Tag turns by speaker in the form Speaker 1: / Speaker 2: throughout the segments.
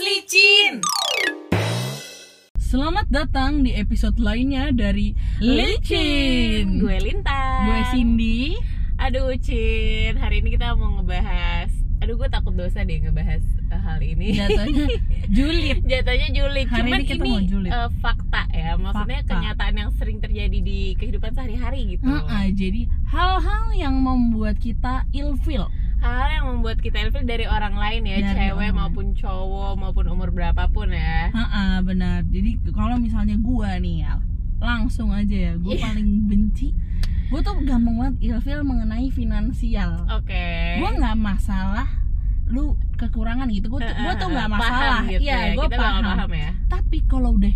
Speaker 1: licin.
Speaker 2: Selamat datang di episode lainnya dari Licin.
Speaker 1: Gue Linta.
Speaker 2: Gue Cindy.
Speaker 1: Aduh, Cin. Hari ini kita mau ngebahas. Aduh, gue takut dosa deh ngebahas uh, hal ini.
Speaker 2: Jatuhnya julid.
Speaker 1: Jatuhnya julid.
Speaker 2: Hari
Speaker 1: Cuman
Speaker 2: ini kita
Speaker 1: ini
Speaker 2: mau julid.
Speaker 1: uh, fakta ya. Maksudnya
Speaker 2: Fakta.
Speaker 1: kenyataan yang sering terjadi di kehidupan sehari-hari gitu.
Speaker 2: Heeh, jadi hal-hal yang membuat kita ilfil.
Speaker 1: Hal yang membuat kita ilfil dari orang lain ya,
Speaker 2: Dari
Speaker 1: cewek
Speaker 2: orang
Speaker 1: maupun cowok maupun umur berapapun ya.
Speaker 2: Heeh, benar. Jadi kalau misalnya gua nih ya, langsung aja ya, gue
Speaker 1: Iya.
Speaker 2: paling benci. Gue tuh gampang banget ilfil mengenai finansial.
Speaker 1: Oke.
Speaker 2: Gue nggak masalah lu kekurangan gitu. Gue tuh, gua tuh nggak
Speaker 1: Paham
Speaker 2: masalah.
Speaker 1: gitu
Speaker 2: Iya,
Speaker 1: ya.
Speaker 2: gue
Speaker 1: Kita bakal
Speaker 2: paham.
Speaker 1: paham ya.
Speaker 2: Tapi kalau udah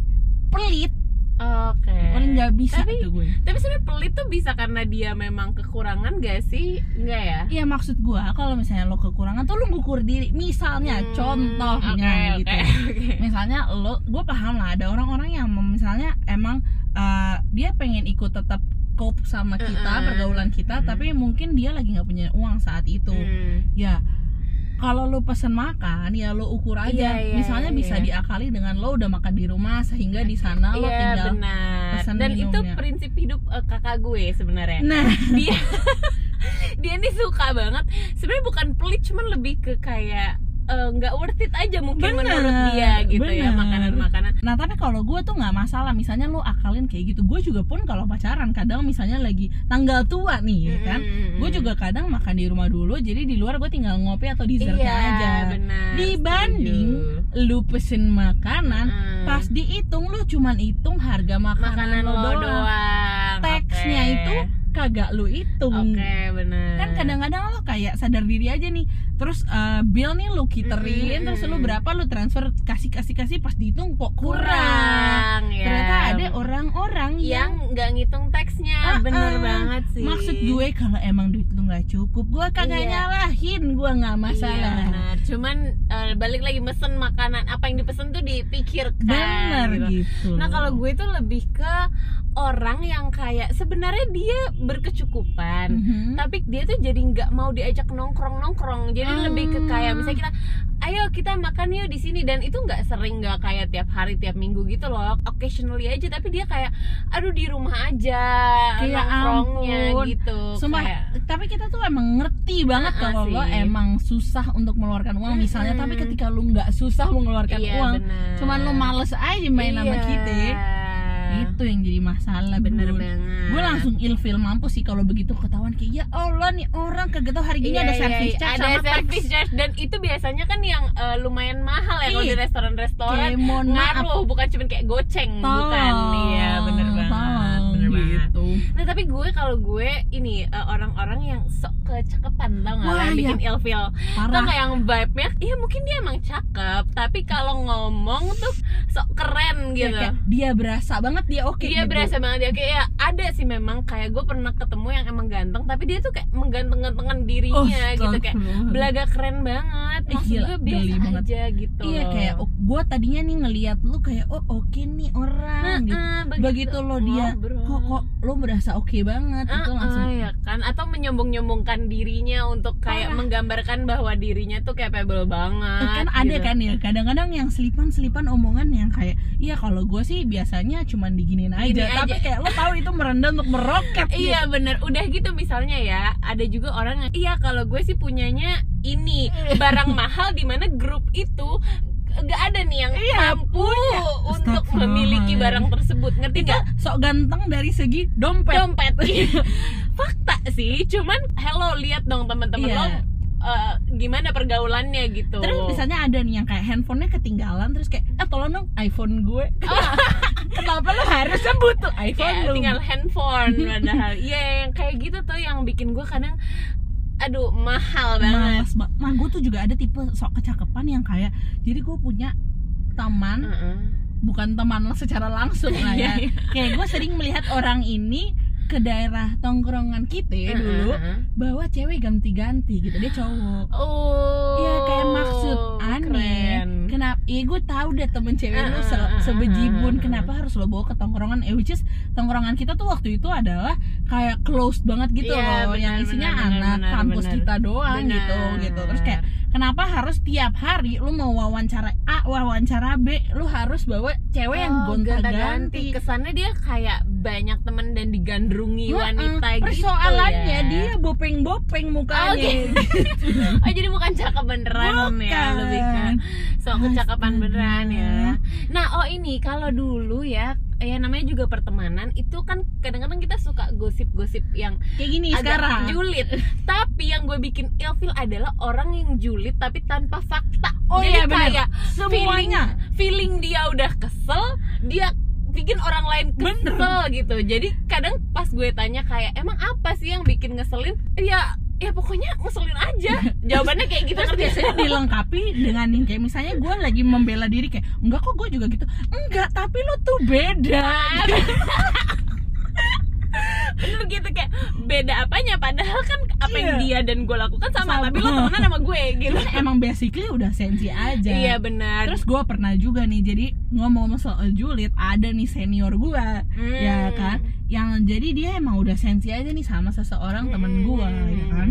Speaker 2: pelit,
Speaker 1: Oke.
Speaker 2: paling nggak bisa
Speaker 1: Tapi-
Speaker 2: tuh gue.
Speaker 1: Tapi sebenarnya pelit tuh bisa karena dia memang kekurangan gak sih? Enggak ya?
Speaker 2: Iya maksud gua kalau misalnya lo kekurangan tuh lo ngukur diri. Misalnya
Speaker 1: Hmm,
Speaker 2: contohnya
Speaker 1: oke,
Speaker 2: gitu.
Speaker 1: oke, oke.
Speaker 2: Misalnya lo, gue paham lah ada orang-orang yang misalnya emang uh, dia pengen ikut tetap cope sama kita
Speaker 1: Mm-mm.
Speaker 2: pergaulan kita,
Speaker 1: Mm.
Speaker 2: tapi mungkin dia lagi nggak punya uang saat itu.
Speaker 1: Hmm.
Speaker 2: Ya kalau lo pesen makan ya lo ukur aja.
Speaker 1: Iya, iya,
Speaker 2: misalnya
Speaker 1: iya,
Speaker 2: bisa
Speaker 1: iya.
Speaker 2: diakali dengan lo udah makan di rumah sehingga di sana lo
Speaker 1: Iya
Speaker 2: tinggal.
Speaker 1: benar.
Speaker 2: pesan
Speaker 1: Dan itu
Speaker 2: minumnya.
Speaker 1: prinsip hidup eh, kakak gue sebenarnya.
Speaker 2: Nah,
Speaker 1: Dia dia nih suka banget. Sebenarnya bukan pelit, cuman lebih ke kayak eh, nggak worth it aja mungkin
Speaker 2: Bener,
Speaker 1: menurut dia gitu ya
Speaker 2: bener.
Speaker 1: makanan-makanan.
Speaker 2: Nah tapi kalau gue tuh nggak masalah misalnya lo akalin kayak gitu gue juga pun kalau pacaran kadang misalnya lagi tanggal tua nih ya kan gue juga kadang makan di rumah dulu jadi di luar gue tinggal ngopi atau dessertnya
Speaker 1: iya,
Speaker 2: aja
Speaker 1: benar.
Speaker 2: Dibanding
Speaker 1: setuju.
Speaker 2: lu pesen makanan
Speaker 1: Mm-mm.
Speaker 2: pas dihitung lu cuman hitung harga makanan,
Speaker 1: makanan
Speaker 2: lo doang
Speaker 1: doang.
Speaker 2: teksnya
Speaker 1: Oke.
Speaker 2: itu kagak lu hitung
Speaker 1: Oke, benar.
Speaker 2: kan kadang-kadang lo kayak sadar diri aja nih terus eh, bill nih lu kiterin
Speaker 1: Mm-mm.
Speaker 2: terus lu berapa lu transfer kasih kasih kasih pas dihitung kok kurang
Speaker 1: kurang ya.
Speaker 2: ternyata ada orang-orang yang,
Speaker 1: yang nggak ngitung teksnya
Speaker 2: Ah,
Speaker 1: bener
Speaker 2: ah.
Speaker 1: banget sih
Speaker 2: maksud gue kalau emang duit lu nggak cukup gue kagak
Speaker 1: Iya.
Speaker 2: nyalahin gue nggak masalah
Speaker 1: iya, benar cuman eh, balik lagi mesen makanan apa yang dipesen tuh dipikirkan
Speaker 2: bener
Speaker 1: gitu.
Speaker 2: gitu
Speaker 1: nah kalau gue tuh lebih ke orang yang kayak sebenarnya dia berkecukupan
Speaker 2: Mhm.
Speaker 1: tapi dia tuh jadi nggak mau diajak nongkrong nongkrong jadi
Speaker 2: Ah.
Speaker 1: lebih ke kayak misalnya kita ayo kita makan yuk di sini dan itu nggak sering nggak kayak tiap hari tiap minggu gitu loh occasionally aja tapi dia kayak aduh di rumah aja
Speaker 2: Kayak
Speaker 1: nongkrongnya
Speaker 2: ampun.
Speaker 1: gitu
Speaker 2: Sumpah,
Speaker 1: kayak
Speaker 2: tapi kita tuh emang ngerti banget
Speaker 1: Ah,
Speaker 2: kalau lo
Speaker 1: sih.
Speaker 2: emang susah untuk mengeluarkan uang misalnya
Speaker 1: Mm-mm.
Speaker 2: tapi ketika lu nggak susah mengeluarkan
Speaker 1: iya,
Speaker 2: uang
Speaker 1: bener.
Speaker 2: cuman lu males aja main sama
Speaker 1: Iya.
Speaker 2: kita itu yang jadi masalah
Speaker 1: bener
Speaker 2: Bun.
Speaker 1: banget.
Speaker 2: Gue langsung ilfil mampus sih kalau begitu ketahuan kayak ya Allah nih orang kagak tahu hari gini
Speaker 1: Iya,
Speaker 2: ada
Speaker 1: iya,
Speaker 2: service
Speaker 1: iya.
Speaker 2: charge
Speaker 1: ada
Speaker 2: sama
Speaker 1: service charge. Dan itu biasanya kan yang eh, lumayan mahal ya kalau
Speaker 2: Iya.
Speaker 1: di restoran-restoran.
Speaker 2: Kayak mohon maaf.
Speaker 1: Ngaruh bukan cuma kayak goceng bukan. Iya bener banget.
Speaker 2: Tolong,
Speaker 1: bener banget.
Speaker 2: Gitu.
Speaker 1: nah tapi gue kalau gue ini eh, orang-orang yang sok kecekepan tau nggak?
Speaker 2: Wah,
Speaker 1: yang
Speaker 2: iya.
Speaker 1: bikin ilfil tau nggak yang vibe-nya? Iya mungkin dia emang cakep tapi kalau ngomong tuh sok keren
Speaker 2: Ya,
Speaker 1: gitu.
Speaker 2: kayak dia berasa banget dia oke
Speaker 1: dia
Speaker 2: gitu.
Speaker 1: berasa banget dia kayak ya, ada sih memang kayak gue pernah ketemu yang emang ganteng tapi dia tuh kayak mengganteng-gantengkan dirinya gitu. Kayak belaga keren banget
Speaker 2: Eh,
Speaker 1: maksud
Speaker 2: gila,
Speaker 1: gue biasa
Speaker 2: banget.
Speaker 1: aja gitu
Speaker 2: Iya kayak oh, gue tadinya nih ngelihat lu kayak oh oke nih orang gitu.
Speaker 1: Heeh,
Speaker 2: Begitu lo dia
Speaker 1: ngobrol.
Speaker 2: kok kok lo berasa oke banget itu
Speaker 1: Heeh,
Speaker 2: langsung
Speaker 1: ya kan atau menyombong-nyombongkan dirinya untuk kayak
Speaker 2: Parah.
Speaker 1: menggambarkan bahwa dirinya tuh capable banget
Speaker 2: kan ada
Speaker 1: gitu.
Speaker 2: kan ya kadang-kadang yang selipan-selipan omongan yang kayak iya kalau gue sih biasanya cuman diginin aja,
Speaker 1: Gini
Speaker 2: tapi
Speaker 1: aja.
Speaker 2: kayak lo tahu itu merendah untuk meroket
Speaker 1: Iya
Speaker 2: gitu.
Speaker 1: bener Udah gitu misalnya ya Ada juga orang yang Iya kalau gue sih punyanya ini. Barang mahal di mana grup itu Gak ada nih yang
Speaker 2: Iya,
Speaker 1: mampu
Speaker 2: punya.
Speaker 1: Untuk memiliki barang tersebut. Ngerti
Speaker 2: itu
Speaker 1: gak?
Speaker 2: sok ganteng dari segi dompet.
Speaker 1: Dompet. Fakta sih Cuman hello lihat dong teman-teman
Speaker 2: Iya.
Speaker 1: lo eh, Gimana pergaulannya gitu.
Speaker 2: Terus misalnya ada nih yang kayak handphonenya ketinggalan terus kayak eh tolong dong iPhone gue. Kenapa lo harusnya butuh iPhone
Speaker 1: Kayak
Speaker 2: lu
Speaker 1: tinggal handphone Padahal. Iya yang kayak gitu tuh Yang bikin gue kadang Aduh mahal banget
Speaker 2: Males banget. Nah gue tuh juga ada tipe sok kecakapan yang kayak Jadi gue punya teman
Speaker 1: Heeh.
Speaker 2: Bukan teman secara langsung lah ya
Speaker 1: Iya, iya.
Speaker 2: Kayak gue sering melihat orang ini ke daerah tongkrongan kita dulu
Speaker 1: Heeh.
Speaker 2: bawa cewek ganti-ganti gitu dia cowok
Speaker 1: Oh.
Speaker 2: Iya kayak maksud aneh
Speaker 1: Keren.
Speaker 2: Kenapa? Iya gue tahu deh temen cewek lu
Speaker 1: Ah,
Speaker 2: se-
Speaker 1: ah, ah,
Speaker 2: sebejibun Kenapa harus lo bawa ke tongkrongan Eh which is tongkrongan kita tuh waktu itu adalah Kayak closed banget gitu
Speaker 1: Iya,
Speaker 2: loh Yang
Speaker 1: benar,
Speaker 2: isinya
Speaker 1: benar,
Speaker 2: anak
Speaker 1: benar,
Speaker 2: kampus
Speaker 1: benar.
Speaker 2: kita doang
Speaker 1: Benar.
Speaker 2: gitu gitu Terus kayak kenapa harus tiap hari lu mau wawancara A wawancara B lu harus bawa cewek yang
Speaker 1: Oh,
Speaker 2: gonta-ganti
Speaker 1: kesannya dia kayak banyak temen dan digandrungi wanita gitu
Speaker 2: persoalannya
Speaker 1: ya.
Speaker 2: dia bopeng-bopeng mukanya
Speaker 1: Oke. oh jadi bukan cakep beneran ya
Speaker 2: Bukan.
Speaker 1: lebih ke sok kecakapan beneran ya. Nah oh ini kalau dulu ya ya namanya juga pertemanan itu kan kadang-kadang kita suka gosip-gosip yang
Speaker 2: kayak gini
Speaker 1: agak
Speaker 2: sekarang.
Speaker 1: julid. Tapi yang gue bikin ilfil adalah orang yang julid tapi tanpa fakta.
Speaker 2: Oh
Speaker 1: jadi
Speaker 2: iya, bener.
Speaker 1: kayak
Speaker 2: Semuanya.
Speaker 1: feeling, feeling dia udah kesel dia bikin orang lain kesel gitu. Jadi kadang pas gue tanya kayak emang apa sih yang bikin ngeselin? Ya ya pokoknya ngeselin aja. Jawabannya kayak gitu
Speaker 2: terus biasanya dilengkapi dengan yang kayak misalnya gue lagi membela diri kayak enggak kok gue juga gitu. Enggak tapi lo tuh beda.
Speaker 1: Bener gitu kayak beda apanya? Padahal kan apa yang
Speaker 2: Iya.
Speaker 1: dia dan gue lakukan sama,
Speaker 2: Sama.
Speaker 1: tapi lo temenan sama gue gitu.
Speaker 2: Emang basically udah sensi aja.
Speaker 1: Iya benar.
Speaker 2: Terus gue pernah juga nih jadi ngomong soal julid ada nih senior gue
Speaker 1: Hmm.
Speaker 2: ya kan yang jadi dia emang udah sensi aja nih sama seseorang temen gue ya kan?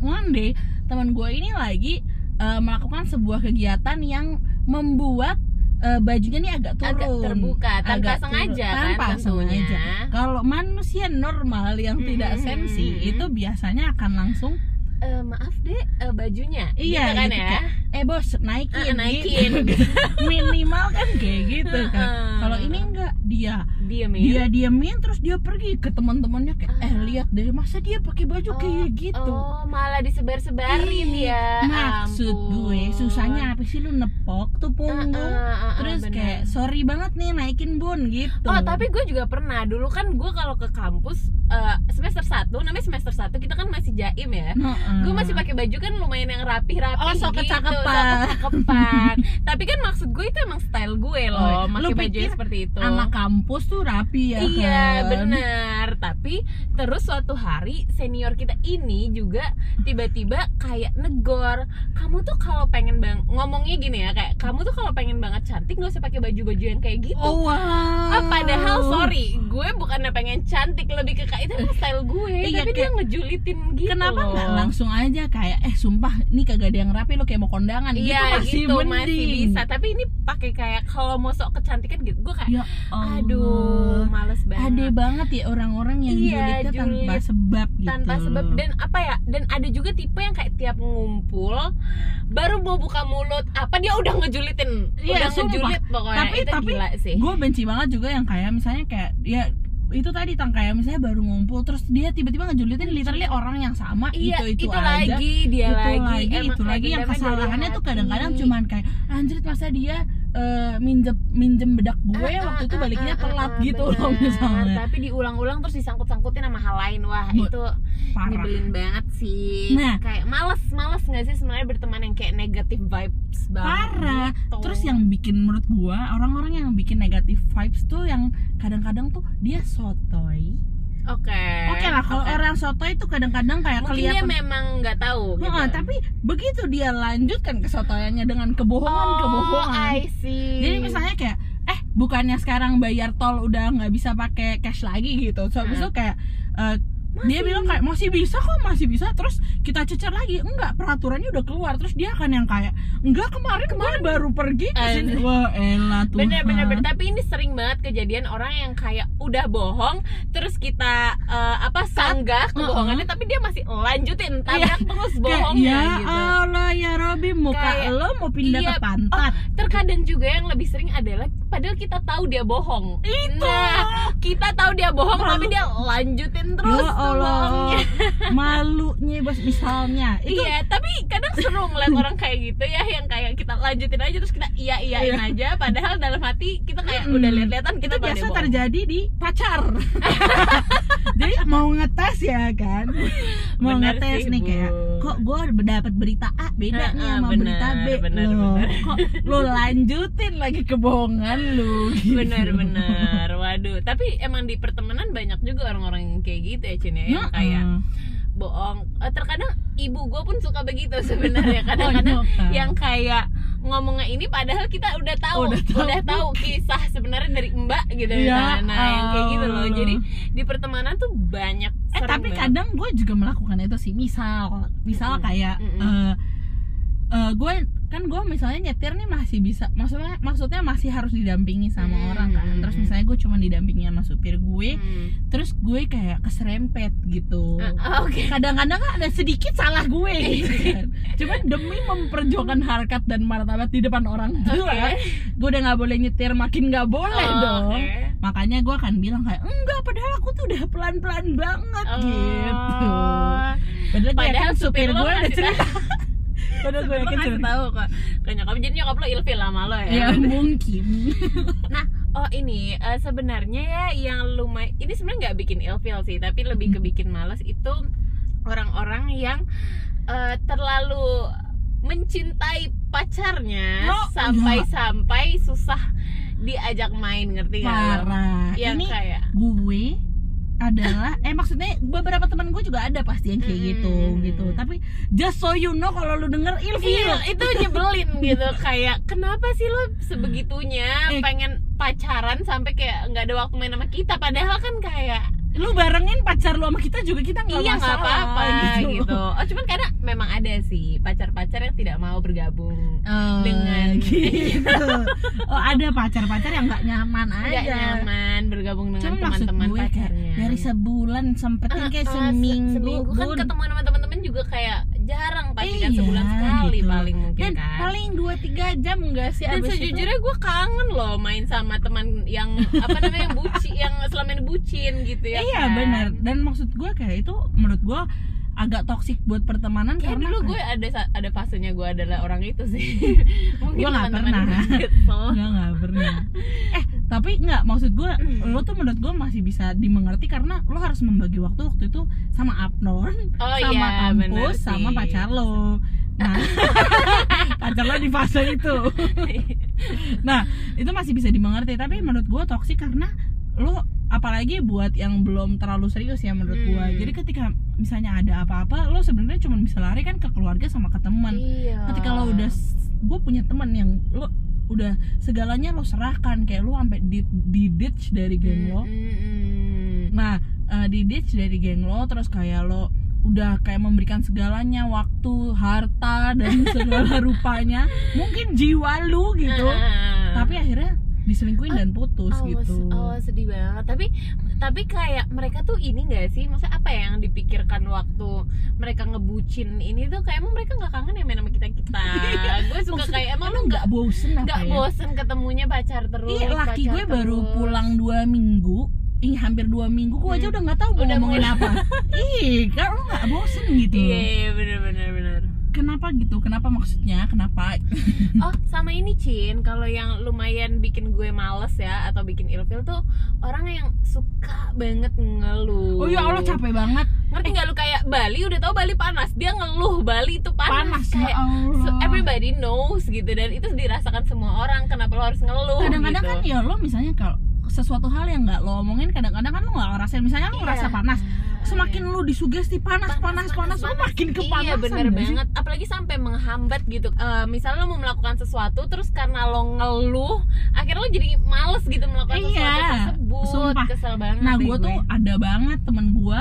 Speaker 2: One day teman gue ini lagi eh, melakukan sebuah kegiatan yang membuat eh, bajunya nih agak turun.
Speaker 1: agak terbuka tanpa
Speaker 2: Agak
Speaker 1: sengaja
Speaker 2: turun.
Speaker 1: kan
Speaker 2: tanpa
Speaker 1: tentunya.
Speaker 2: sengaja. Kalau manusia normal yang tidak
Speaker 1: Mm-mm.
Speaker 2: sensi itu biasanya akan langsung
Speaker 1: Eh, maaf deh eh, bajunya.
Speaker 2: Iya,
Speaker 1: gitu kan
Speaker 2: gitu,
Speaker 1: ya?
Speaker 2: kayak, eh bos naikin,
Speaker 1: Eh, naikin.
Speaker 2: gitu. minimal kan kayak gitu kan. Kalau ini enggak dia
Speaker 1: diem ya
Speaker 2: dia diemin terus dia pergi ke teman-temannya kayak eh
Speaker 1: Ah.
Speaker 2: lihat deh masa dia pakai baju kayak gitu
Speaker 1: oh malah disebar-sebarin ya
Speaker 2: maksud
Speaker 1: Ampun.
Speaker 2: gue susahnya apa sih lu nepok tuh
Speaker 1: Eh,
Speaker 2: punggung
Speaker 1: eh, eh, eh,
Speaker 2: terus
Speaker 1: benar.
Speaker 2: kayak sorry banget nih naikin bun gitu
Speaker 1: Oh tapi gue juga pernah dulu kan gue kalau ke kampus eh, semester 1 namanya semester 1 kita kan masih jaim ya
Speaker 2: Heeh.
Speaker 1: gue masih pakai baju kan lumayan yang rapi-rapi
Speaker 2: Oh, sok
Speaker 1: gitu,
Speaker 2: kecakepan.
Speaker 1: tapi kan maksud gue itu emang style gue
Speaker 2: Oh,
Speaker 1: loh
Speaker 2: lu
Speaker 1: pakai baju seperti itu
Speaker 2: anak kampus tuh rapi ya
Speaker 1: iya
Speaker 2: kan?
Speaker 1: benar tapi terus suatu hari senior kita ini juga tiba-tiba kayak negor kamu tuh kalau pengen bang ngomongnya gini ya kayak kamu tuh kalau pengen banget cantik nggak usah pakai baju-baju yang kayak gitu
Speaker 2: oh wow
Speaker 1: Ah, padahal sorry, gue bukannya pengen cantik lebih ke kayak itu style gue,
Speaker 2: Iya,
Speaker 1: tapi dia ngejulitin gitu.
Speaker 2: Kenapa nggak langsung aja kayak eh sumpah ini kagak ada yang rapi lo kayak mau kondangan
Speaker 1: Iya
Speaker 2: gitu masih
Speaker 1: gitu
Speaker 2: mending.
Speaker 1: masih bisa, tapi ini pakai kayak kalau mau sok kecantikan gitu, gue kayak
Speaker 2: Ya Allah.
Speaker 1: Aduh males banget.
Speaker 2: Ade banget ya orang-orang yang
Speaker 1: Iya,
Speaker 2: julidnya tanpa
Speaker 1: julid
Speaker 2: sebab gitu.
Speaker 1: tanpa sebab. Dan apa ya dan ada juga tipe yang kayak tiap ngumpul baru mau buka mulut apa dia udah ngejulitin
Speaker 2: Iya,
Speaker 1: udah
Speaker 2: sumpah.
Speaker 1: ngejulit pokoknya.
Speaker 2: Tapi-
Speaker 1: itu
Speaker 2: tapi
Speaker 1: gila sih.
Speaker 2: gue benci banget juga yang kayak misalnya kayak ya itu tadi tang kayak misalnya baru ngumpul terus dia tiba-tiba ngejulitin literally orang yang sama
Speaker 1: iya
Speaker 2: itu itu, aja.
Speaker 1: lagi dia
Speaker 2: itu
Speaker 1: lagi,
Speaker 2: lagi, itu lagi. yang
Speaker 1: dendamnya dari
Speaker 2: kesalahannya tuh kadang-kadang cuman kayak anjir masa dia eh, minjem minjem bedak gue
Speaker 1: Ah,
Speaker 2: waktu
Speaker 1: ah,
Speaker 2: itu
Speaker 1: ah,
Speaker 2: baliknya
Speaker 1: ah,
Speaker 2: telat
Speaker 1: ah,
Speaker 2: gitu
Speaker 1: bener.
Speaker 2: loh misalnya
Speaker 1: tapi diulang-ulang terus disangkut-sangkutin sama hal lain wah
Speaker 2: Bu-
Speaker 1: itu
Speaker 2: parah
Speaker 1: nyebelin banget sih
Speaker 2: Nah.
Speaker 1: kayak males males nggak sih sebenarnya berteman yang kayak negatif vibes banget
Speaker 2: parah
Speaker 1: gitu.
Speaker 2: terus yang bikin menurut gua orang-orang yang bikin negatif vibes tuh yang kadang-kadang tuh dia sotoy
Speaker 1: oke.
Speaker 2: Oke lah kalau
Speaker 1: oke.
Speaker 2: orang sotoy tuh kadang-kadang kayak
Speaker 1: mungkin dia
Speaker 2: kelihatan.
Speaker 1: memang nggak tahu gitu.
Speaker 2: Heeh, tapi begitu dia lanjutkan kesotoyannya dengan kebohongan
Speaker 1: oh,
Speaker 2: kebohongan
Speaker 1: I see.
Speaker 2: Jadi misalnya kayak eh bukannya sekarang bayar tol udah nggak bisa pakai cash lagi gitu. So itu kayak eh, dia bilang kayak masih bisa kok masih bisa. Terus kita cecer lagi. Enggak peraturannya udah keluar. Terus dia akan yang kayak enggak kemarin kemarin baru pergi ke sini. Wah elah tuh
Speaker 1: bener bener bener. Tapi ini sering banget kejadian orang yang kayak udah bohong terus kita eh, apa sanggah kebohongannya tapi dia masih lanjutin tabrak terus bohongnya
Speaker 2: ya
Speaker 1: gitu.
Speaker 2: Allah ya Robi muka
Speaker 1: Kayak,
Speaker 2: lo mau pindah
Speaker 1: iya,
Speaker 2: ke pantat
Speaker 1: terkadang juga yang lebih sering adalah padahal kita tahu dia bohong.
Speaker 2: Itu.
Speaker 1: Nah kita tahu dia bohong
Speaker 2: Malu.
Speaker 1: tapi dia lanjutin terus.
Speaker 2: Ya Allah malunya bos misalnya itu
Speaker 1: iya tapi kadang seru ngeliat orang kayak gitu ya yang kayak kita lanjutin aja terus kita iya iyain
Speaker 2: Iya.
Speaker 1: aja padahal dalam hati kita kayak
Speaker 2: Mm-mm.
Speaker 1: udah lihat-lihatan
Speaker 2: itu
Speaker 1: kita kalau dia
Speaker 2: biasa
Speaker 1: bohong.
Speaker 2: terjadi di pacar jadi mau ngetes ya kan mau
Speaker 1: Bener
Speaker 2: ngetes
Speaker 1: sih,
Speaker 2: nih
Speaker 1: Bu.
Speaker 2: kayak kok gue dapat berita A beda nih sama
Speaker 1: bener,
Speaker 2: berita B
Speaker 1: bener,
Speaker 2: loh
Speaker 1: bener.
Speaker 2: kok lo lanjutin lagi kebohongan lu gitu.
Speaker 1: bener-bener waduh tapi emang di pertemanan banyak juga orang-orang yang kayak gitu ya Cun ya yang kayak bohong. Eh, terkadang ibu gue pun suka begitu sebenarnya. Kadang-kadang
Speaker 2: Oh, iya,
Speaker 1: yang kayak ngomongnya ini padahal kita udah tahu.
Speaker 2: Udah
Speaker 1: udah
Speaker 2: tahu.
Speaker 1: tahu, kisah sebenarnya dari mbak gitu.
Speaker 2: Ya
Speaker 1: nah yang kayak gitu loh. jadi di pertemanan tuh banyak
Speaker 2: eh tapi
Speaker 1: banget.
Speaker 2: kadang gue juga melakukan itu sih. Misal misal
Speaker 1: Mm-mm,
Speaker 2: kayak
Speaker 1: mm-mm.
Speaker 2: eh, eh, gue kan gue misalnya nyetir nih masih bisa maksudnya maksudnya masih harus didampingi sama
Speaker 1: Hmm,
Speaker 2: orang kan
Speaker 1: hmm,
Speaker 2: terus
Speaker 1: hmm.
Speaker 2: misalnya gue cuma didampingi sama supir gue
Speaker 1: Hmm.
Speaker 2: terus gue kayak keserempet gitu
Speaker 1: Ah, Oke.
Speaker 2: kadang-kadang ada sedikit salah gue gitu kan. cuman demi memperjuangkan harkat dan martabat di depan orang tua
Speaker 1: Oke.
Speaker 2: gue udah nggak boleh nyetir makin nggak boleh
Speaker 1: Oh,
Speaker 2: dong
Speaker 1: oke.
Speaker 2: makanya gue akan bilang kayak enggak padahal aku tuh udah pelan-pelan banget
Speaker 1: Oh.
Speaker 2: gitu padahal, gue
Speaker 1: Padahal
Speaker 2: supir gue udah cerita padahal gue
Speaker 1: Lo
Speaker 2: yakin cerita
Speaker 1: tahu kok ke nyokap. Jadi nyokap lo ilfil sama lo ya.
Speaker 2: ya mungkin.
Speaker 1: Nah, oh ini eh, sebenarnya ya yang lumayan ini sebenarnya nggak bikin ilfil sih, tapi lebih ke
Speaker 2: Hmm.
Speaker 1: bikin males itu orang-orang yang eh, terlalu mencintai pacarnya sampai-sampai susah diajak main, ngerti
Speaker 2: parah.
Speaker 1: Yang
Speaker 2: ini
Speaker 1: kayak
Speaker 2: gue adalah eh maksudnya beberapa teman gue juga ada pasti yang kayak
Speaker 1: Mm-mm.
Speaker 2: gitu gitu tapi just so you know kalau lu denger ilfil
Speaker 1: Iya, itu nyebelin gitu kayak kenapa sih lo sebegitunya
Speaker 2: Eh.
Speaker 1: pengen pacaran sampai kayak nggak ada waktu main sama kita padahal kan kayak
Speaker 2: lu barengin pacar lu sama kita juga kita nggak
Speaker 1: iya nggak
Speaker 2: masalah
Speaker 1: apa-apa gitu. Oh cuman karena memang ada sih pacar-pacar yang tidak mau bergabung
Speaker 2: Oh,
Speaker 1: Dengan-
Speaker 2: gitu. oh ada pacar-pacar yang nggak nyaman
Speaker 1: nggak
Speaker 2: aja
Speaker 1: nyaman bergabung dengan teman-teman
Speaker 2: kayak
Speaker 1: pacarnya.
Speaker 2: Dari sebulan sempetin kayak
Speaker 1: Ah, ah, se-
Speaker 2: seminggu,
Speaker 1: seminggu kan ketemu sama teman-teman juga kayak jarang pasti kan
Speaker 2: Iya,
Speaker 1: sebulan sekali
Speaker 2: gitu.
Speaker 1: paling mungkin
Speaker 2: dan
Speaker 1: kan.
Speaker 2: paling 2-3 jam enggak sih
Speaker 1: dan
Speaker 2: abis
Speaker 1: sejujurnya gue kangen loh main sama teman yang apa namanya yang buci yang selama ini bucin gitu ya
Speaker 2: iya
Speaker 1: kan?
Speaker 2: benar dan maksud gue kayak itu menurut gue agak toksik buat pertemanan
Speaker 1: Kayak
Speaker 2: karena
Speaker 1: dulu
Speaker 2: kayak-
Speaker 1: gue ada ada fasenya gue adalah orang itu sih. Mungkin
Speaker 2: Gua nggak pernah. Enggak, enggak pernah. Eh, tapi enggak maksud gue
Speaker 1: Hmm.
Speaker 2: lo tuh menurut gue masih bisa dimengerti karena lo harus membagi waktu waktu itu sama Abnon,
Speaker 1: Oh
Speaker 2: sama
Speaker 1: iya,
Speaker 2: kampus, sama pacar lo. Nah, pacar lo di fase itu. Nah, itu masih bisa dimengerti, tapi menurut gue toksik karena lo apalagi buat yang belum terlalu serius ya menurut gue.
Speaker 1: Hmm.
Speaker 2: Jadi ketika misalnya ada apa-apa, lo sebenarnya cuma bisa lari kan ke keluarga sama ke teman
Speaker 1: Iya.
Speaker 2: ketika lo udah gue punya teman yang lo udah segalanya lo serahkan. Kayak lo sampai di, di ditch dari geng lo. Nah eh, di ditch dari geng lo terus kayak lo udah kayak memberikan segalanya waktu harta dan segala rupanya. Mungkin jiwa lu gitu.
Speaker 1: Ah.
Speaker 2: tapi akhirnya diselingkuhin dan putus
Speaker 1: oh,
Speaker 2: gitu.
Speaker 1: oh sedih banget. Tapi tapi kayak mereka tuh ini gak sih maksudnya apa ya yang dipikirkan waktu mereka ngebucin ini tuh kayak emang mereka nggak kangen ya main sama kita kita gue suka
Speaker 2: Maksudnya,
Speaker 1: kayak emang lu
Speaker 2: nggak bosen apa
Speaker 1: nggak
Speaker 2: ya
Speaker 1: bosen ketemunya pacar terus
Speaker 2: Iya, laki gue baru
Speaker 1: terus.
Speaker 2: pulang dua minggu Ih, hampir dua minggu, gue aja
Speaker 1: Hmm.
Speaker 2: udah nggak tahu mau
Speaker 1: Udah
Speaker 2: ngomongin
Speaker 1: mulai-
Speaker 2: apa. Ih, kan lo nggak bosen gitu.
Speaker 1: iya iya bener bener bener
Speaker 2: Kenapa gitu? Kenapa maksudnya? Kenapa?
Speaker 1: Oh sama ini Cin, kalau yang lumayan bikin gue males ya atau bikin ilfil tuh orang yang suka banget ngeluh.
Speaker 2: Oh ya Allah capek banget.
Speaker 1: Ngerti nggak lu kayak Bali udah tahu Bali panas, dia ngeluh Bali itu panas.
Speaker 2: Panas ya
Speaker 1: kayak
Speaker 2: Allah.
Speaker 1: so everybody knows gitu dan itu dirasakan semua orang. Kenapa lo harus ngeluh?
Speaker 2: Kadang-kadang
Speaker 1: gitu.
Speaker 2: kan ya lo misalnya kalau sesuatu hal yang nggak lo omongin kadang-kadang kan lo nggak ngerasain misalnya lo ngerasa panas semakin lo disugesti panas panas panas, lo makin kepanasan
Speaker 1: Iya bener banget. Apalagi sampai menghambat gitu. Eh, Misalnya lo mau melakukan sesuatu Terus karena lo ngeluh Akhirnya lo jadi males gitu melakukan
Speaker 2: Iya,
Speaker 1: sesuatu tersebut.
Speaker 2: sumpah.
Speaker 1: Kesel banget
Speaker 2: nah gue. tuh ada banget temen gue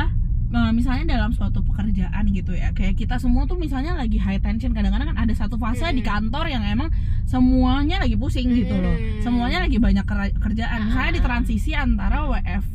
Speaker 2: eh, misalnya dalam suatu pekerjaan gitu ya. Kayak kita semua tuh misalnya lagi high tension kadang-kadang kan ada satu fase di
Speaker 1: Hmm.
Speaker 2: kantor yang emang semuanya lagi pusing gitu loh.
Speaker 1: Hmm.
Speaker 2: semuanya lagi banyak kerjaan. Misalnya di
Speaker 1: Ah.
Speaker 2: transisi antara WF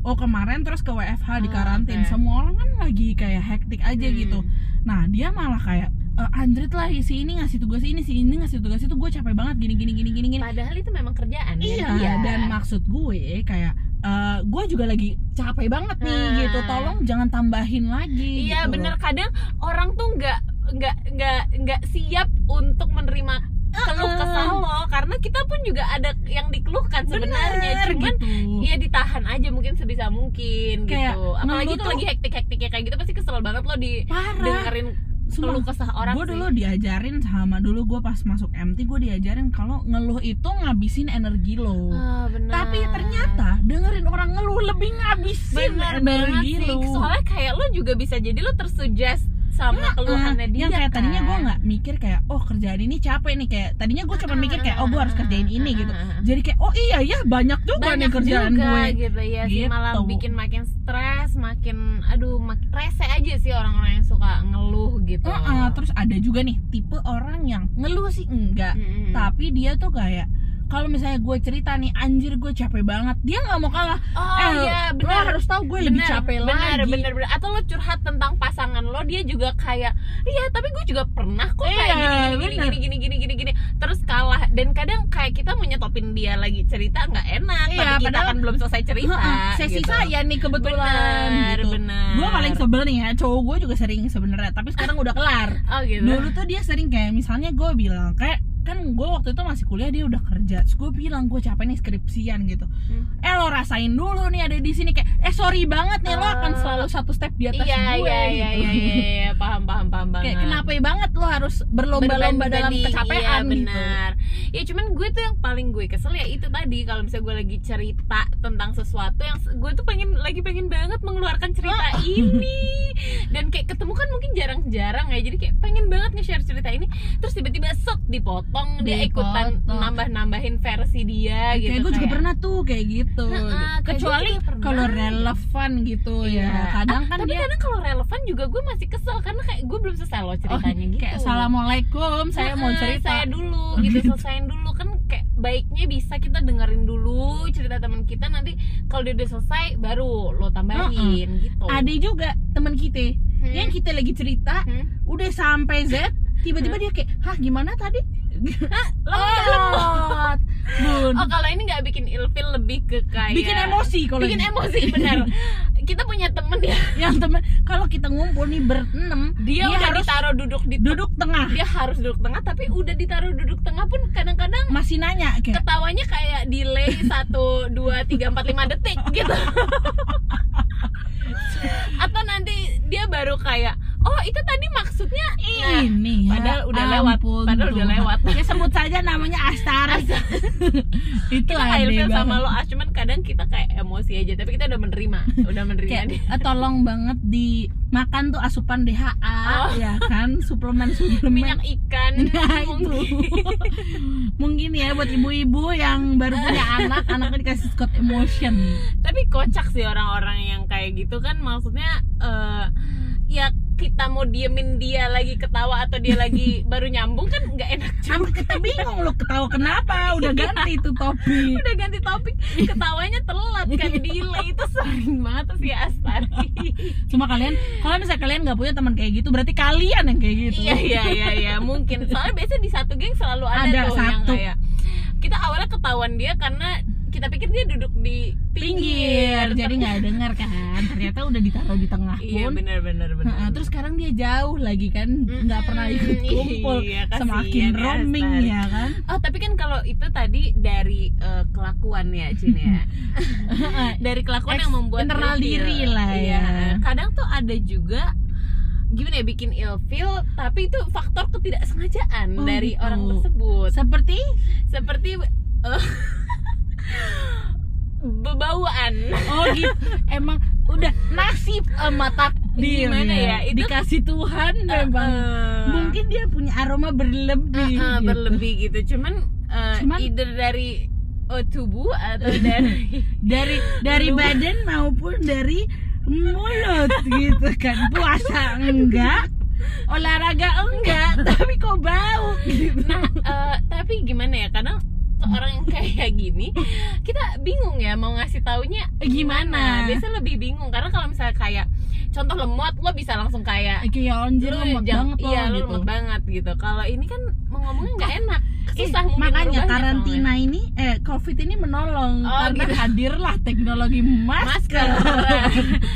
Speaker 2: oh kemarin terus ke WFH di
Speaker 1: Ah,
Speaker 2: karantin
Speaker 1: oke.
Speaker 2: semua orang kan lagi kayak hektik aja
Speaker 1: Hmm.
Speaker 2: gitu nah dia malah kayak "Eh, Andrit lah si ini ngasih tugas ini si ini ngasih tugas itu gue capek banget gini gini gini gini gini
Speaker 1: Padahal itu memang kerjaan ya
Speaker 2: Iya,
Speaker 1: dia.
Speaker 2: dan maksud gue kayak eh, gue juga lagi capek banget nih
Speaker 1: Hmm.
Speaker 2: gitu. Tolong jangan tambahin lagi.
Speaker 1: Iya
Speaker 2: gitu
Speaker 1: bener kadang orang tuh nggak nggak nggak nggak siap untuk menerima keluh kesah lo karena kita pun juga ada yang dikeluhkan sebenarnya
Speaker 2: Bener,
Speaker 1: cuman
Speaker 2: gitu.
Speaker 1: Iya ditahan aja mungkin sebisa mungkin
Speaker 2: Kayak
Speaker 1: gitu. Apalagi tuh
Speaker 2: tuh-
Speaker 1: lagi hektik-hektiknya kayak gitu pasti kesel banget lo di
Speaker 2: Parah.
Speaker 1: dengerin keluh kesah orang
Speaker 2: gue
Speaker 1: sih.
Speaker 2: dulu diajarin sama dulu gue pas masuk MT gue diajarin kalau ngeluh itu ngabisin energi lo.
Speaker 1: Ah, benar.
Speaker 2: Tapi ternyata dengerin orang ngeluh lebih ngabisin
Speaker 1: banget
Speaker 2: energi
Speaker 1: sih.
Speaker 2: lo.
Speaker 1: Soalnya kayak lo juga bisa jadi lo tersuggest sama keluhannya dia
Speaker 2: yang kayak tadinya
Speaker 1: kan.
Speaker 2: gue nggak mikir kayak oh kerjaan ini capek nih kayak tadinya gue cuma mikir kayak oh gue harus kerjain ini gitu jadi kayak oh iya ya banyak juga nih
Speaker 1: banyak
Speaker 2: kerjaan
Speaker 1: juga
Speaker 2: gue
Speaker 1: gitu ya sih
Speaker 2: Gitu.
Speaker 1: malah bikin makin stres makin aduh mak rese aja sih orang-orang yang suka ngeluh gitu
Speaker 2: Heeh, terus ada juga nih tipe orang yang ngeluh sih enggak
Speaker 1: Mm-mm.
Speaker 2: tapi dia tuh kayak kalau misalnya gue cerita nih anjir gue capek banget. Dia nggak mau kalah.
Speaker 1: Oh
Speaker 2: eh
Speaker 1: iya
Speaker 2: lo
Speaker 1: benar.
Speaker 2: harus tahu gue lebih
Speaker 1: Bener,
Speaker 2: capek
Speaker 1: bener,
Speaker 2: lagi.
Speaker 1: bener bener atau lo curhat tentang pasangan lo dia juga kayak iya tapi gue juga pernah kok kayak
Speaker 2: Iya,
Speaker 1: gini, gini,
Speaker 2: bener.
Speaker 1: gini gini gini gini gini. Terus kalah. Dan kadang kayak kita mau nyetopin dia lagi cerita nggak enak
Speaker 2: Iya,
Speaker 1: tapi kita
Speaker 2: padahal-
Speaker 1: kan belum selesai cerita
Speaker 2: Heeh, sesi
Speaker 1: gitu.
Speaker 2: saya nih kebetulan
Speaker 1: bener
Speaker 2: gitu.
Speaker 1: bener
Speaker 2: gue paling sebel nih ya cowok gue juga sering sebenarnya tapi sekarang udah kelar.
Speaker 1: Oh gitu.
Speaker 2: Dulu tuh dia sering kayak misalnya gue bilang kayak kan gue waktu itu masih kuliah dia udah kerja. Terus gue bilang gue capek nih skripsian gitu.
Speaker 1: Hmm.
Speaker 2: eh lo rasain dulu nih ada di sini kayak eh sorry banget nih lo
Speaker 1: Oh.
Speaker 2: akan selalu satu step di atas
Speaker 1: iya
Speaker 2: gue
Speaker 1: iya iya
Speaker 2: gitu.
Speaker 1: iya iya iya, paham paham paham banget.
Speaker 2: Kayak kenapa ya banget lo harus berlomba-lomba dalam
Speaker 1: Berbanding-
Speaker 2: kecapean
Speaker 1: iya,
Speaker 2: gitu.
Speaker 1: benar. Ya cuman gue tuh yang paling gue kesel ya itu tadi kalau misalnya gue lagi cerita tentang sesuatu yang gue tuh pengen lagi pengen banget mengeluarkan cerita ini. Dan kayak ketemu kan mungkin jarang-jarang ya jadi kayak pengen banget nge-share cerita ini. Terus tiba-tiba set dipotong dia ikutan nambah-nambahin versi dia gitu
Speaker 2: kayak gue juga
Speaker 1: kayak-
Speaker 2: pernah tuh kayak gitu.
Speaker 1: Kayak
Speaker 2: kecuali kalau relevan gitu
Speaker 1: Iya.
Speaker 2: ya kadang kan
Speaker 1: tapi
Speaker 2: dia
Speaker 1: kadang kalau relevan juga gue masih kesel karena kayak gue belum selesai loh
Speaker 2: oh,
Speaker 1: ceritanya gitu.
Speaker 2: kayak assalamualaikum saya mau
Speaker 1: Heeh,
Speaker 2: cerita.
Speaker 1: saya dulu
Speaker 2: Oh,
Speaker 1: gitu
Speaker 2: gitu.
Speaker 1: selesaiin dulu. Kan kayak baiknya bisa kita dengerin dulu cerita teman kita nanti kalau dia udah selesai baru lo tambahin gitu.
Speaker 2: Ada juga teman kita
Speaker 1: Hmm.
Speaker 2: yang kita lagi cerita
Speaker 1: Hmm.
Speaker 2: udah sampai Z tiba-tiba dia kayak hah gimana tadi
Speaker 1: Lemot.
Speaker 2: bun.
Speaker 1: Oh kalau ini nggak bikin ilfil lebih ke kayak
Speaker 2: bikin emosi kalau
Speaker 1: bikin
Speaker 2: ini.
Speaker 1: emosi benar. Kita punya temen ya.
Speaker 2: Yang temen kalau kita ngumpul nih berenam
Speaker 1: dia, udah
Speaker 2: harus
Speaker 1: ditaruh duduk di
Speaker 2: duduk tengah.
Speaker 1: Dia harus duduk tengah tapi udah ditaruh duduk tengah pun kadang-kadang
Speaker 2: masih nanya kayak
Speaker 1: ketawanya kayak delay satu dua tiga empat lima detik gitu. Atau nanti dia baru kayak oh itu tadi maksudnya? Nah,
Speaker 2: ini ya
Speaker 1: padahal udah lewat,
Speaker 2: ampun
Speaker 1: padahal udah lewat.
Speaker 2: ya sebut saja namanya Astari itu
Speaker 1: kita ilfil sama lo ah cuman kadang kita kayak emosi aja tapi kita udah menerima udah menerima
Speaker 2: kayak
Speaker 1: dia.
Speaker 2: eh, tolong banget dimakan tuh asupan DHA
Speaker 1: Oh.
Speaker 2: ya kan? Suplemen suplemen.
Speaker 1: Minyak ikan
Speaker 2: Nah, itu.
Speaker 1: mungkin.
Speaker 2: ya buat ibu-ibu yang baru punya anak anaknya dikasih Scott Emotion.
Speaker 1: Tapi kocak sih orang-orang yang kayak gitu kan maksudnya eh, ya kita mau diemin dia lagi ketawa atau dia lagi baru nyambung kan nggak enak juga.
Speaker 2: Kita bingung lo ketawa kenapa? Udah ganti itu topik.
Speaker 1: Udah ganti topik ketawanya telat kan delay. Itu sering banget tuh si Astari.
Speaker 2: Cuma kalian kalau misalnya kalian nggak punya teman kayak gitu berarti kalian yang kayak gitu.
Speaker 1: Iya iya iya iya mungkin. Soalnya biasanya di satu geng selalu ada,
Speaker 2: Ada
Speaker 1: tuh yang
Speaker 2: satu.
Speaker 1: kayak kita awalnya ketahuan dia karena kita pikir dia duduk di
Speaker 2: pinggir.
Speaker 1: Pinggir,
Speaker 2: jadi nggak dengar kan. Ternyata udah ditaruh di tengah
Speaker 1: iya
Speaker 2: pun.
Speaker 1: benar benar benar.
Speaker 2: Heeh, terus sekarang dia jauh lagi kan. Nggak pernah ikut kumpul
Speaker 1: iya, kasihan
Speaker 2: semakin
Speaker 1: ya,
Speaker 2: roaming ya kan.
Speaker 1: Oh tapi kan kalau itu tadi dari eh, kelakuan ya Cin ya. Dari kelakuan
Speaker 2: Eks-
Speaker 1: yang membuat
Speaker 2: internal
Speaker 1: ilfil.
Speaker 2: diri lah ya.
Speaker 1: Iya. Kadang tuh ada juga Gimana ya bikin ilfil Tapi itu faktor ketidaksengajaan
Speaker 2: Oh,
Speaker 1: dari
Speaker 2: gitu.
Speaker 1: orang tersebut.
Speaker 2: Seperti?
Speaker 1: Seperti eh, Bebauan.
Speaker 2: Oh gitu emang udah nasib sama takdir
Speaker 1: Gimana ya, itu-
Speaker 2: dikasih Tuhan memang.
Speaker 1: Eh,
Speaker 2: mungkin dia punya aroma berlebih
Speaker 1: eh, eh,
Speaker 2: gitu.
Speaker 1: Berlebih gitu. Cuman, eh,
Speaker 2: Cuman-
Speaker 1: Either dari eh, tubuh Atau dari
Speaker 2: dari dari badan maupun dari mulut gitu kan. Puasa enggak olahraga enggak tapi kok bau gitu.
Speaker 1: Nah, eh, tapi gimana ya? Kadang ke orang yang kayak gini, kita bingung ya mau ngasih taunya
Speaker 2: Gimana?
Speaker 1: Biasanya lebih bingung karena kalau misalnya kayak contoh lemot, lo bisa langsung kayak
Speaker 2: kayak anjir lemot banget
Speaker 1: iya,
Speaker 2: gitu
Speaker 1: lemot banget gitu. Kalau ini kan mau ngomongnya nggak enak, susah mungkin
Speaker 2: makanya karantina ini eh covid ini menolong
Speaker 1: Oh,
Speaker 2: karena
Speaker 1: gitu.
Speaker 2: hadirlah teknologi
Speaker 1: masker
Speaker 2: masker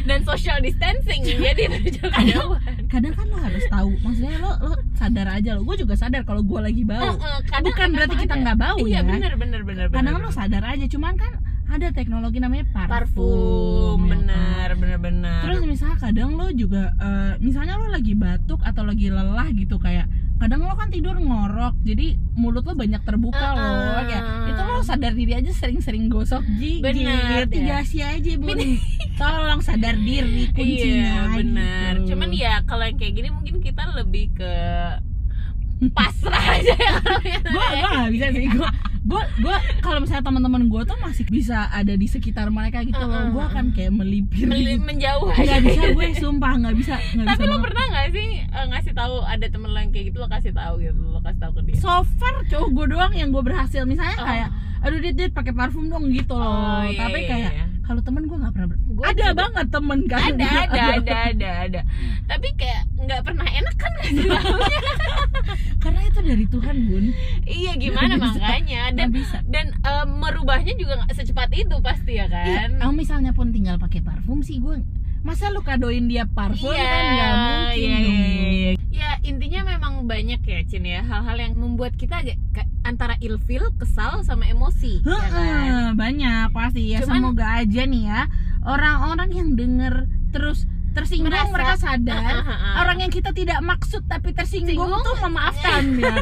Speaker 1: dan social distancing jadi jaga jauhan.
Speaker 2: kadang kan lo harus tahu maksudnya lo lo sadar aja lo gue juga sadar kalau gue lagi bau
Speaker 1: Eh, eh, kadang
Speaker 2: bukan
Speaker 1: emang
Speaker 2: berarti kita nggak bau
Speaker 1: Iya
Speaker 2: ya
Speaker 1: bener bener bener.
Speaker 2: kadang
Speaker 1: bener.
Speaker 2: lo sadar aja cuman kan ada teknologi namanya parfum,
Speaker 1: parfum,
Speaker 2: ya kan?
Speaker 1: bener bener bener.
Speaker 2: Terus misalnya kadang lo juga eh, misalnya lo lagi batuk atau lagi lelah gitu kayak kadang lo kan tidur ngorok jadi mulut lo banyak terbuka
Speaker 1: Uh-uh.
Speaker 2: loh kayak itu lo sadar diri aja sering-sering gosok gigi
Speaker 1: Benar,
Speaker 2: tiga
Speaker 1: ya.
Speaker 2: sih aja bun tolong sadar diri kuncinya
Speaker 1: Iya benar.
Speaker 2: gitu.
Speaker 1: Cuman ya kalau yang kayak gini mungkin kita lebih ke pasrah aja ya
Speaker 2: gue gue gak bisa sih gue gue gue kalau misalnya teman-teman gue tuh masih bisa ada di sekitar mereka gitu loh. Gue akan kayak melipir
Speaker 1: Meli-
Speaker 2: gitu.
Speaker 1: menjauh.
Speaker 2: Nggak bisa gue sumpah nggak bisa nggak
Speaker 1: Tapi
Speaker 2: bisa
Speaker 1: lo pernah nggak sih eh, ngasih tahu ada temen lo yang kayak gitu lo kasih tahu gitu lo kasih tahu ke dia?
Speaker 2: so far cowok gue doang yang gue berhasil. Misalnya
Speaker 1: Oh.
Speaker 2: kayak aduh dit dit pakai parfum dong gitu loh.
Speaker 1: Oh, iya,
Speaker 2: tapi
Speaker 1: iya,
Speaker 2: kayak
Speaker 1: iya.
Speaker 2: kalau temen gue nggak pernah ber-
Speaker 1: Gua
Speaker 2: ada
Speaker 1: juga-
Speaker 2: banget temen kan.
Speaker 1: Ada ada ada. ada ada tapi kayak nggak pernah enak kan ngasih taunya
Speaker 2: karena itu dari Tuhan bun.
Speaker 1: Iya gimana
Speaker 2: bisa.
Speaker 1: makanya? Dan
Speaker 2: bisa.
Speaker 1: dan eh, merubahnya juga nggak secepat itu pasti ya
Speaker 2: Iya,
Speaker 1: kan?
Speaker 2: kalau misalnya pun tinggal pakai parfum sih gue masa lu kadoin dia parfum kan nggak mungkin
Speaker 1: iya,
Speaker 2: dong.
Speaker 1: iya, iya. ya intinya memang banyak ya Cin ya hal-hal yang membuat kita agak antara ilfil kesal sama emosi ya kan?
Speaker 2: banyak pasti ya.
Speaker 1: Cuman-
Speaker 2: semoga aja nih ya orang-orang yang denger terus tersinggung
Speaker 1: Merasa-
Speaker 2: mereka sadar.
Speaker 1: Ah, ah, ah.
Speaker 2: orang yang kita tidak maksud tapi tersinggung
Speaker 1: Singgung,
Speaker 2: tuh memaafkan ya